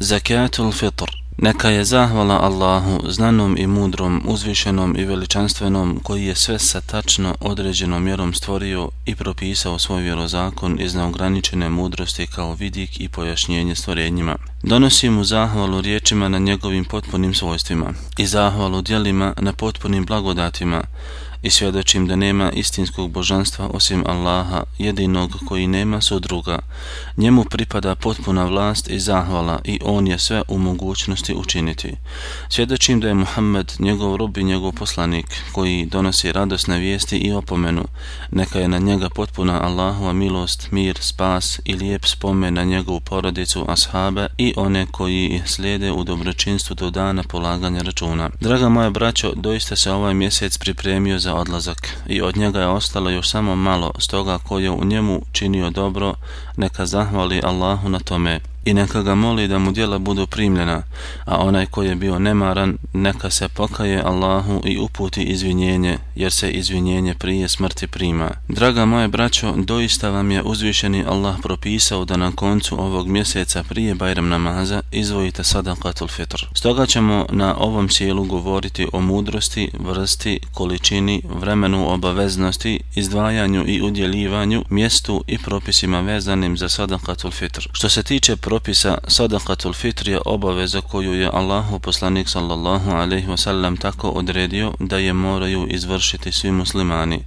Zakatul fitr Neka je zahvala Allahu, znanom i mudrom, uzvišenom i veličanstvenom, koji je sve sa tačno određenom mjerom stvorio i propisao svoj vjerozakon iz neograničene mudrosti kao vidik i pojašnjenje stvorenjima. Donosi mu zahvalu riječima na njegovim potpunim svojstvima i zahvalu dijelima na potpunim blagodatima, i svjedočim da nema istinskog božanstva osim Allaha, jedinog koji nema sudruga. Njemu pripada potpuna vlast i zahvala i on je sve u mogućnosti učiniti. Svjedočim da je Muhammed njegov rob i njegov poslanik koji donosi radosne vijesti i opomenu. Neka je na njega potpuna Allahova milost, mir, spas i lijep spomen na njegovu porodicu, ashabe i one koji slijede u dobročinstvu do dana polaganja računa. Draga moja braćo, doista se ovaj mjesec pripremio za za odlazak. I od njega je ostalo još samo malo, stoga ko je u njemu činio dobro, neka zahvali Allahu na tome i neka ga moli da mu djela budu primljena, a onaj ko je bio nemaran, neka se pokaje Allahu i uputi izvinjenje, jer se izvinjenje prije smrti prima. Draga moje braćo, doista vam je uzvišeni Allah propisao da na koncu ovog mjeseca prije Bajram namaza izvojite sadakatul fitr. Stoga ćemo na ovom sjelu govoriti o mudrosti, vrsti, količini, vremenu obaveznosti, izdvajanju i udjelivanju, mjestu i propisima vezanim za sadakatul fitr. Što se tiče propisa sadakatul fitr je obaveza koju je Allahu poslanik sallallahu alaihi wasallam tako odredio da je moraju izvršiti svi muslimani.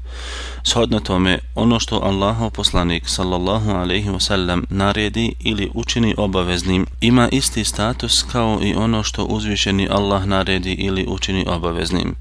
Shodno tome, ono što Allahu poslanik sallallahu alaihi wasallam naredi ili učini obaveznim ima isti status kao i ono što uzvišeni Allah naredi ili učini obaveznim.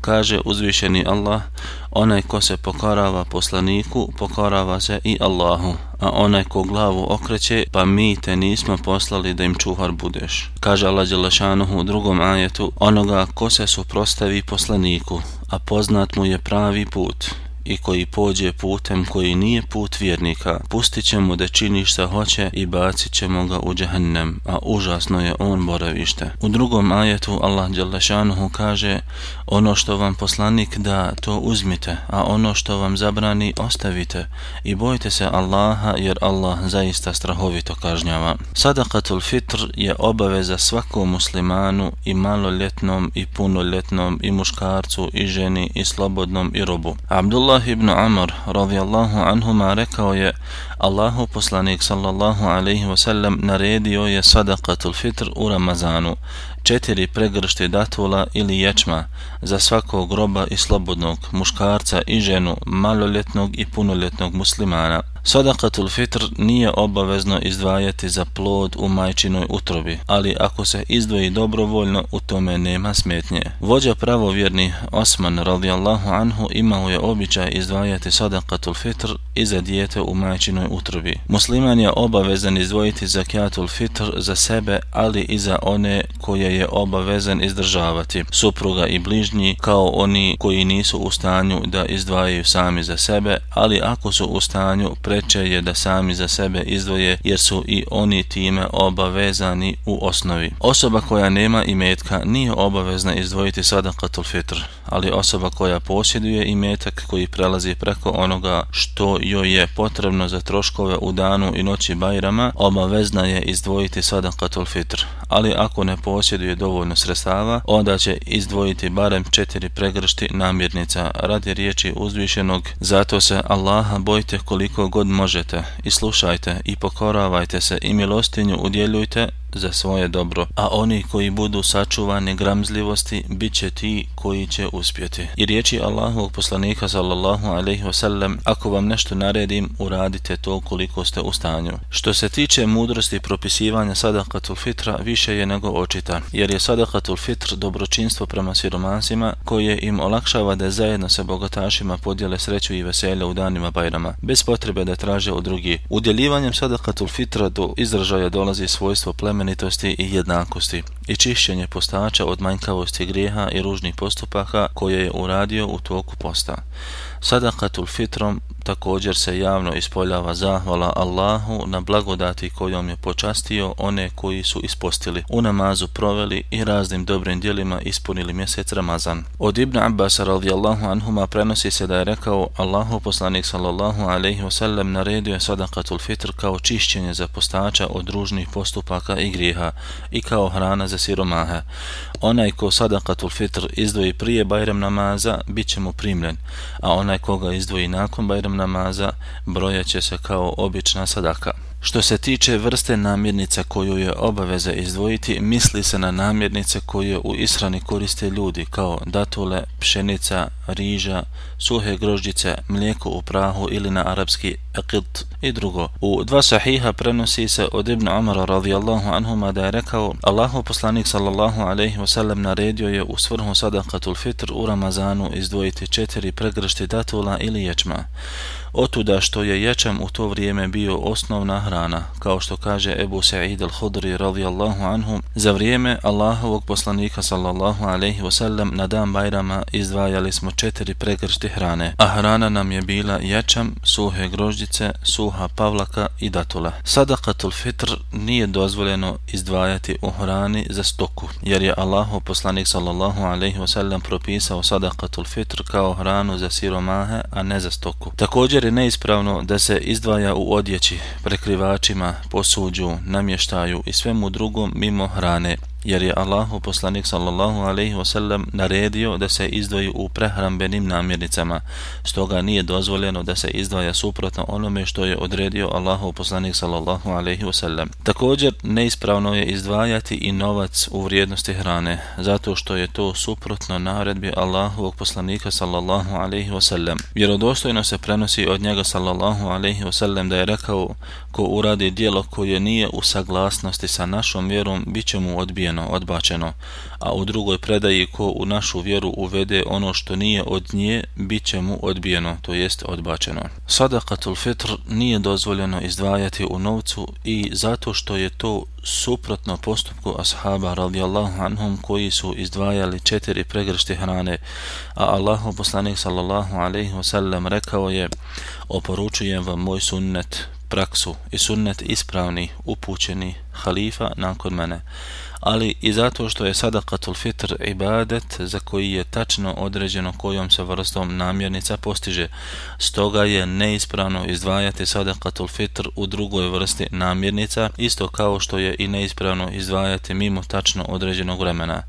Kaže uzvišeni Allah, onaj ko se pokorava poslaniku, pokorava se i Allahu, a onaj ko glavu okreće, pa mi te nismo poslali da im čuvar budeš. Kaže Allah Đelešanuhu u drugom ajetu, onoga ko se suprostavi poslaniku, a poznat mu je pravi put, i koji pođe putem koji nije put vjernika, pustit ćemo da čini šta hoće i bacit ćemo ga u džahnem, a užasno je on boravište. U drugom ajetu Allah Đalešanuhu kaže ono što vam poslanik da to uzmite, a ono što vam zabrani ostavite i bojte se Allaha jer Allah zaista strahovito kažnjava. Sadakatul fitr je obaveza svakom muslimanu i maloljetnom i punoljetnom i muškarcu i ženi i slobodnom i robu. Abdullah Abdullah ibn Amr radijallahu anhuma rekao je Allahu poslanik sallallahu alaihi wasallam naredio je sadakatul fitr u Ramazanu četiri pregršte datula ili ječma za svakog groba i slobodnog muškarca i ženu maloljetnog i punoljetnog muslimana. Sadakatul fitr nije obavezno izdvajati za plod u majčinoj utrobi, ali ako se izdvoji dobrovoljno, u tome nema smetnje. Vođa pravovjerni Osman radijallahu anhu imao je običaj izdvajati sadakatul fitr i za dijete u majčinoj utrobi. Musliman je obavezan izdvojiti zakatul fitr za sebe, ali i za one koje je obavezan izdržavati, supruga i bližnji, kao oni koji nisu u stanju da izdvajaju sami za sebe, ali ako su u stanju preče je da sami za sebe izdvoje jer su i oni time obavezani u osnovi. Osoba koja nema imetka nije obavezna izdvojiti sadakatul fitr, ali osoba koja posjeduje imetak koji prelazi preko onoga što joj je potrebno za troškove u danu i noći bajrama, obavezna je izdvojiti sadakatul fitr, ali ako ne posjeduje dovoljno sredstava, onda će izdvojiti barem četiri pregršti namirnica radi riječi uzvišenog, zato se Allaha bojte koliko god možete. I slušajte i pokoravajte se i milostinju udjeljujte za svoje dobro, a oni koji budu sačuvani gramzljivosti bit će ti koji će uspjeti. I riječi Allahovog poslanika sallallahu alaihi wasallam, ako vam nešto naredim, uradite to koliko ste u stanju. Što se tiče mudrosti propisivanja sadakatul fitra, više je nego očita, jer je sadakatul fitr dobročinstvo prema siromansima koje im olakšava da zajedno sa bogatašima podijele sreću i veselje u danima bajrama, bez potrebe da traže od drugi. Udjeljivanjem sadakatul fitra do izražaja dolazi svojstvo pleme plemenitosti i jednakosti i čišćenje postača od manjkavosti grijeha i ružnih postupaka koje je uradio u toku posta. Sadakatul fitrom također se javno ispoljava zahvala Allahu na blagodati kojom je počastio one koji su ispostili, u namazu proveli i raznim dobrim dijelima ispunili mjesec Ramazan. Od Ibn Abbas radijallahu anhuma prenosi se da je rekao Allahu poslanik sallallahu alaihi wasallam naredio je sadakatul fitr kao čišćenje za postača od ružnih postupaka i grijeha i kao hrana za siromahe. Onaj ko sadakatul fitr izdvoji prije Bajram namaza, bit će mu primljen, a onaj koga izdvoji nakon Bajram namaza, brojat će se kao obična sadaka. Što se tiče vrste namirnica koju je obaveza izdvojiti, misli se na namirnice koje u israni koriste ljudi kao datule, pšenica, riža, suhe grožđice, mlijeko u prahu ili na arapski eqilt i drugo. U dva sahiha prenosi se od Ibn Umara radijallahu anhuma da je rekao Allahu poslanik sallallahu alaihi wasallam naredio je u svrhu sadakatul fitr u Ramazanu izdvojiti četiri pregršti datula ili ječma otuda što je ječam u to vrijeme bio osnovna hrana, kao što kaže Ebu Sa'id al-Hudri radijallahu anhu, za vrijeme Allahovog poslanika sallallahu alaihi wasallam na dan Bajrama izdvajali smo četiri pregršti hrane, a hrana nam je bila ječam, suhe grožđice, suha pavlaka i datula. Sadakatul fitr nije dozvoljeno izdvajati u hrani za stoku, jer je Allahov poslanik sallallahu alaihi wasallam propisao sadakatul fitr kao hranu za siromahe, a ne za stoku. Također Također je neispravno da se izdvaja u odjeći, prekrivačima, posuđu, namještaju i svemu drugom mimo hrane, jer je Allahu poslanik sallallahu alaihi wasallam naredio da se izdvoji u prehrambenim namirnicama stoga nije dozvoljeno da se izdvaja suprotno onome što je odredio Allahu poslanik sallallahu alaihi wasallam. također neispravno je izdvajati i novac u vrijednosti hrane zato što je to suprotno naredbi Allahovog poslanika sallallahu alaihi wasallam. vjerodostojno se prenosi od njega sallallahu alaihi wasallam da je rekao ko uradi djelo koje nije u saglasnosti sa našom vjerom biće mu odbijeno odbijeno, odbačeno, a u drugoj predaji ko u našu vjeru uvede ono što nije od nje, bit će mu odbijeno, to jest odbačeno. Sadakatul fitr nije dozvoljeno izdvajati u novcu i zato što je to suprotno postupku ashaba radijallahu anhum koji su izdvajali četiri pregršte hrane, a Allahu poslanik sallallahu alaihi wasallam rekao je oporučujem vam moj sunnet, praksu i sunnet ispravni, upućeni halifa nakon mene ali i zato što je sadakatul fitr ibadet za koji je tačno određeno kojom se vrstom namjernica postiže. Stoga je neispravno izdvajati sadakatul fitr u drugoj vrsti namjernica, isto kao što je i neispravno izdvajati mimo tačno određenog vremena.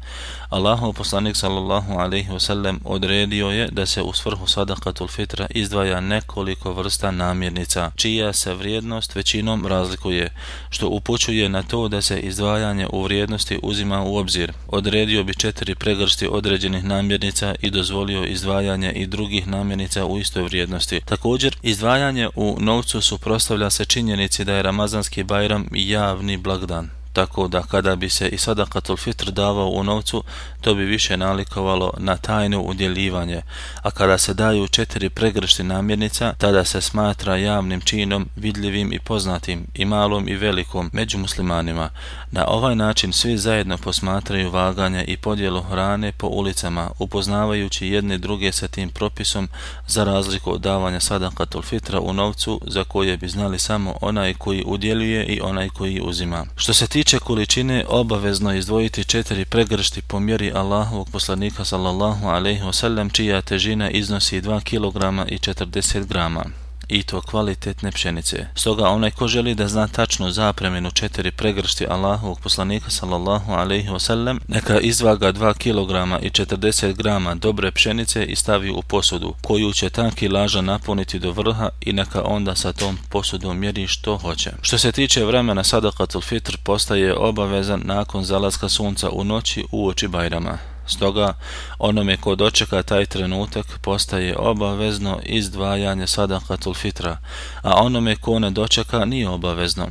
Allahu poslanik sallallahu alaihi wasallam odredio je da se u svrhu sadakatul fitra izdvaja nekoliko vrsta namirnica, čija se vrijednost većinom razlikuje, što upućuje na to da se izdvajanje u aktivnosti uzima u obzir. Odredio bi četiri pregršti određenih namirnica i dozvolio izdvajanje i drugih namirnica u istoj vrijednosti. Također, izdvajanje u novcu suprostavlja se činjenici da je Ramazanski bajram javni blagdan tako da kada bi se i sadakatul fitr davao u novcu, to bi više nalikovalo na tajno udjeljivanje, a kada se daju četiri pregršti namjernica, tada se smatra javnim činom, vidljivim i poznatim, i malom i velikom, među muslimanima. Na ovaj način svi zajedno posmatraju vaganje i podjelu hrane po ulicama, upoznavajući jedne druge sa tim propisom za razliku od davanja sadakatul fitra u novcu, za koje bi znali samo onaj koji udjeljuje i onaj koji uzima. Što se tiče tiče količine, obavezno izdvojiti četiri pregršti po mjeri Allahovog poslanika sallallahu alaihi wasallam, čija težina iznosi 2 kg i 40 grama i to kvalitetne pšenice. Stoga onaj ko želi da zna tačno zapremenu četiri pregršti Allahovog poslanika sallallahu alaihi wasallam, neka izvaga 2 kg i 40 g dobre pšenice i stavi u posudu, koju će ta kilaža napuniti do vrha i neka onda sa tom posudom mjeri što hoće. Što se tiče vremena sadakatul fitr postaje obavezan nakon zalaska sunca u noći u oči Bajrama. Stoga onome ko dočeka taj trenutak postaje obavezno izdvajanje sadakatul fitra, a onome ko ne dočeka nije obavezno.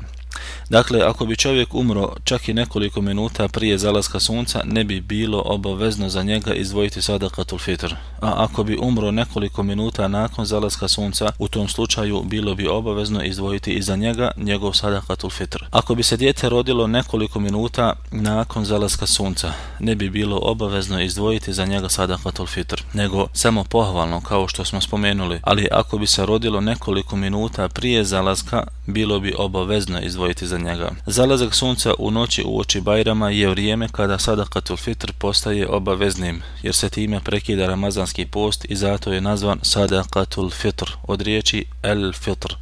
Dakle, ako bi čovjek umro čak i nekoliko minuta prije zalaska sunca, ne bi bilo obavezno za njega izdvojiti sadakatul fitr. A ako bi umro nekoliko minuta nakon zalaska sunca, u tom slučaju bilo bi obavezno izdvojiti i za njega njegov sadakatul fitr. Ako bi se dijete rodilo nekoliko minuta nakon zalaska sunca, ne bi bilo obavezno izdvojiti za njega sadakatul fitr, nego samo pohvalno kao što smo spomenuli, ali ako bi se rodilo nekoliko minuta prije zalaska, bilo bi obavezno izdvojiti za njega. Zalazak sunca u noći u oči Bajrama je vrijeme kada sadakatul fitr postaje obaveznim, jer se time prekida ramazanski post i zato je nazvan sadakatul fitr od riječi el fitr,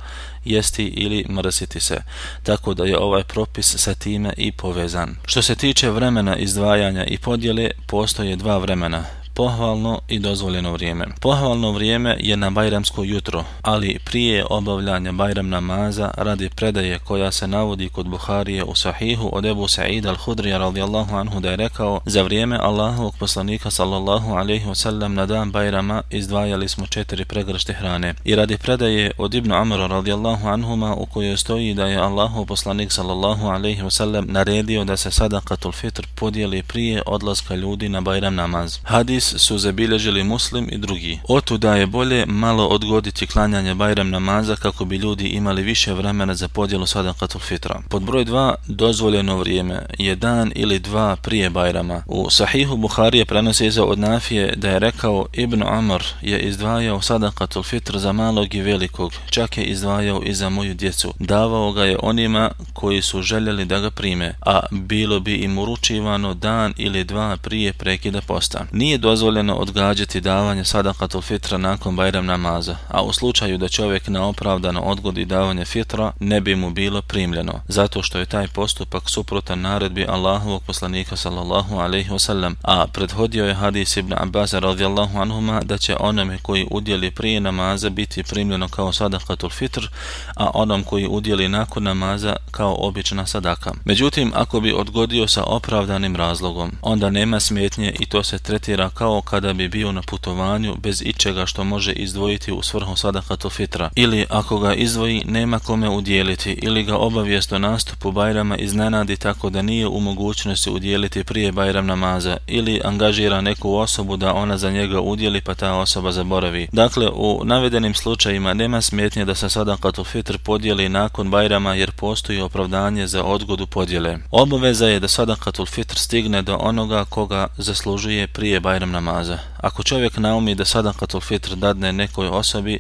jesti ili mrsiti se, tako da je ovaj propis sa time i povezan. Što se tiče vremena izdvajanja i podjele, postoje dva vremena, pohvalno i dozvoljeno vrijeme. Pohvalno vrijeme je na Bajramsko jutro, ali prije obavljanja Bajram namaza radi predaje koja se navodi kod Buharije u Sahihu od Ebu Sa'id al-Hudrija radijallahu anhu da je rekao za vrijeme Allahovog poslanika sallallahu alaihi wasallam na dan Bajrama izdvajali smo četiri pregršte hrane. I radi predaje od Ibnu Amra radijallahu anhuma u kojoj stoji da je Allahov poslanik sallallahu alaihi wasallam naredio da se sadakatul fitr podijeli prije odlaska ljudi na Bajram namaz. Hadis su zabilježili muslim i drugi. Otuda je bolje malo odgoditi klanjanje Bajram namaza kako bi ljudi imali više vremena za podjelu sadakatul fitra. Pod broj 2, dozvoljeno vrijeme je dan ili dva prije Bajrama. U Sahihu Buharije prenosi se od Nafije da je rekao Ibn Amr je izdvajao sadakatul fitr za malog i velikog, čak je izdvajao i za moju djecu. Davao ga je onima koji su željeli da ga prime, a bilo bi im uručivano dan ili dva prije prekida posta. Nije dozvoljeno dozvoljeno odgađati davanje sadakatul fitra nakon Bajram namaza, a u slučaju da čovjek neopravdano odgodi davanje fitra, ne bi mu bilo primljeno, zato što je taj postupak suprotan naredbi Allahovog poslanika sallallahu alaihi wasallam, a prethodio je hadis ibn Abbas radijallahu anhuma da će onome koji udjeli prije namaza biti primljeno kao sadakatul fitr, a onom koji udjeli nakon namaza kao obična sadaka. Međutim, ako bi odgodio sa opravdanim razlogom, onda nema smetnje i to se tretira kao kao kada bi bio na putovanju bez ičega što može izdvojiti u svrhu sadakatu fitra. Ili ako ga izdvoji, nema kome udjeliti ili ga obavijest o nastupu Bajrama iznenadi tako da nije u mogućnosti udjeliti prije Bajram namaza ili angažira neku osobu da ona za njega udjeli pa ta osoba zaboravi. Dakle, u navedenim slučajima nema smetnje da se sadakatul fitr podijeli nakon Bajrama jer postoji opravdanje za odgodu podjele. Obaveza je da sadakatul fitr stigne do onoga koga zaslužuje prije Bajram namaza. Ako čovjek naumi da sadakatul fitr dadne nekoj osobi,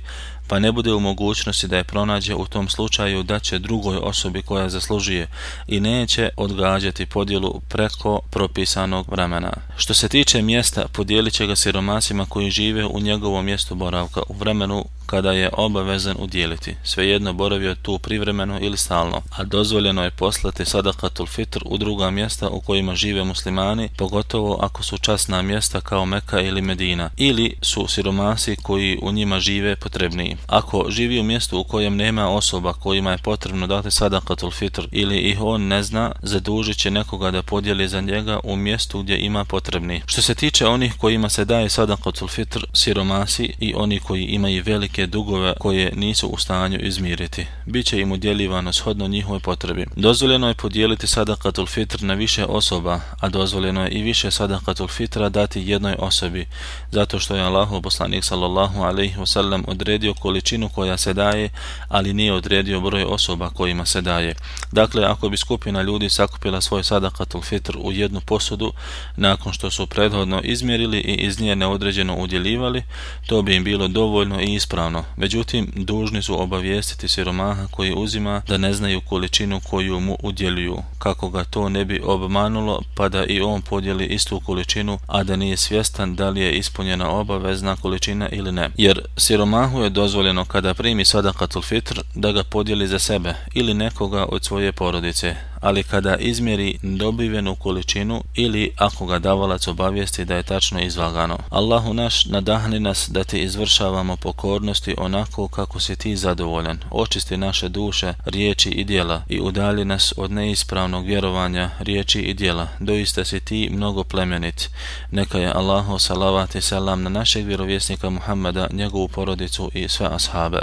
pa ne bude u mogućnosti da je pronađe u tom slučaju da će drugoj osobi koja zaslužuje i neće odgađati podjelu preko propisanog vremena. Što se tiče mjesta, podijelit će ga siromasima koji žive u njegovom mjestu boravka u vremenu kada je obavezan udjeliti, svejedno boravio tu privremeno ili stalno, a dozvoljeno je poslati sadakatul fitr u druga mjesta u kojima žive muslimani, pogotovo ako su časna mjesta kao Meka ili Medina, ili su siromasi koji u njima žive potrebniji. Ako živi u mjestu u kojem nema osoba kojima je potrebno dati sadakatul fitr ili ih on ne zna, zadužit će nekoga da podijeli za njega u mjestu gdje ima potrebni. Što se tiče onih kojima se daje sadakatul fitr, siromasi i oni koji imaju velike dugove koje nisu u stanju izmiriti. Biće im udjeljivano shodno njihove potrebi. Dozvoljeno je podijeliti sadakatul fitr na više osoba, a dozvoljeno je i više sadakatul fitra dati jednoj osobi, zato što je Allahu poslanik sallallahu alaihi wasallam odredio količinu koja se daje, ali nije odredio broj osoba kojima se daje. Dakle, ako bi skupina ljudi sakupila svoj sadakatul fitr u jednu posudu, nakon što su prethodno izmjerili i iz nje neodređeno udjeljivali, to bi im bilo dovoljno i ispravno ispravno. Međutim, dužni su obavijestiti siromaha koji uzima da ne znaju količinu koju mu udjeljuju, kako ga to ne bi obmanulo pa da i on podijeli istu količinu, a da nije svjestan da li je ispunjena obavezna količina ili ne. Jer siromahu je dozvoljeno kada primi sadakatul fitr da ga podijeli za sebe ili nekoga od svoje porodice, ali kada izmjeri dobivenu količinu ili ako ga davalac obavijesti da je tačno izvagano. Allahu naš nadahni nas da ti izvršavamo pokornosti onako kako si ti zadovoljan. Očisti naše duše, riječi i dijela i udalji nas od neispravnog vjerovanja, riječi i dijela. Doista si ti mnogo plemenit. Neka je Allahu salavat i salam na našeg vjerovjesnika Muhammeda, njegovu porodicu i sve ashabe.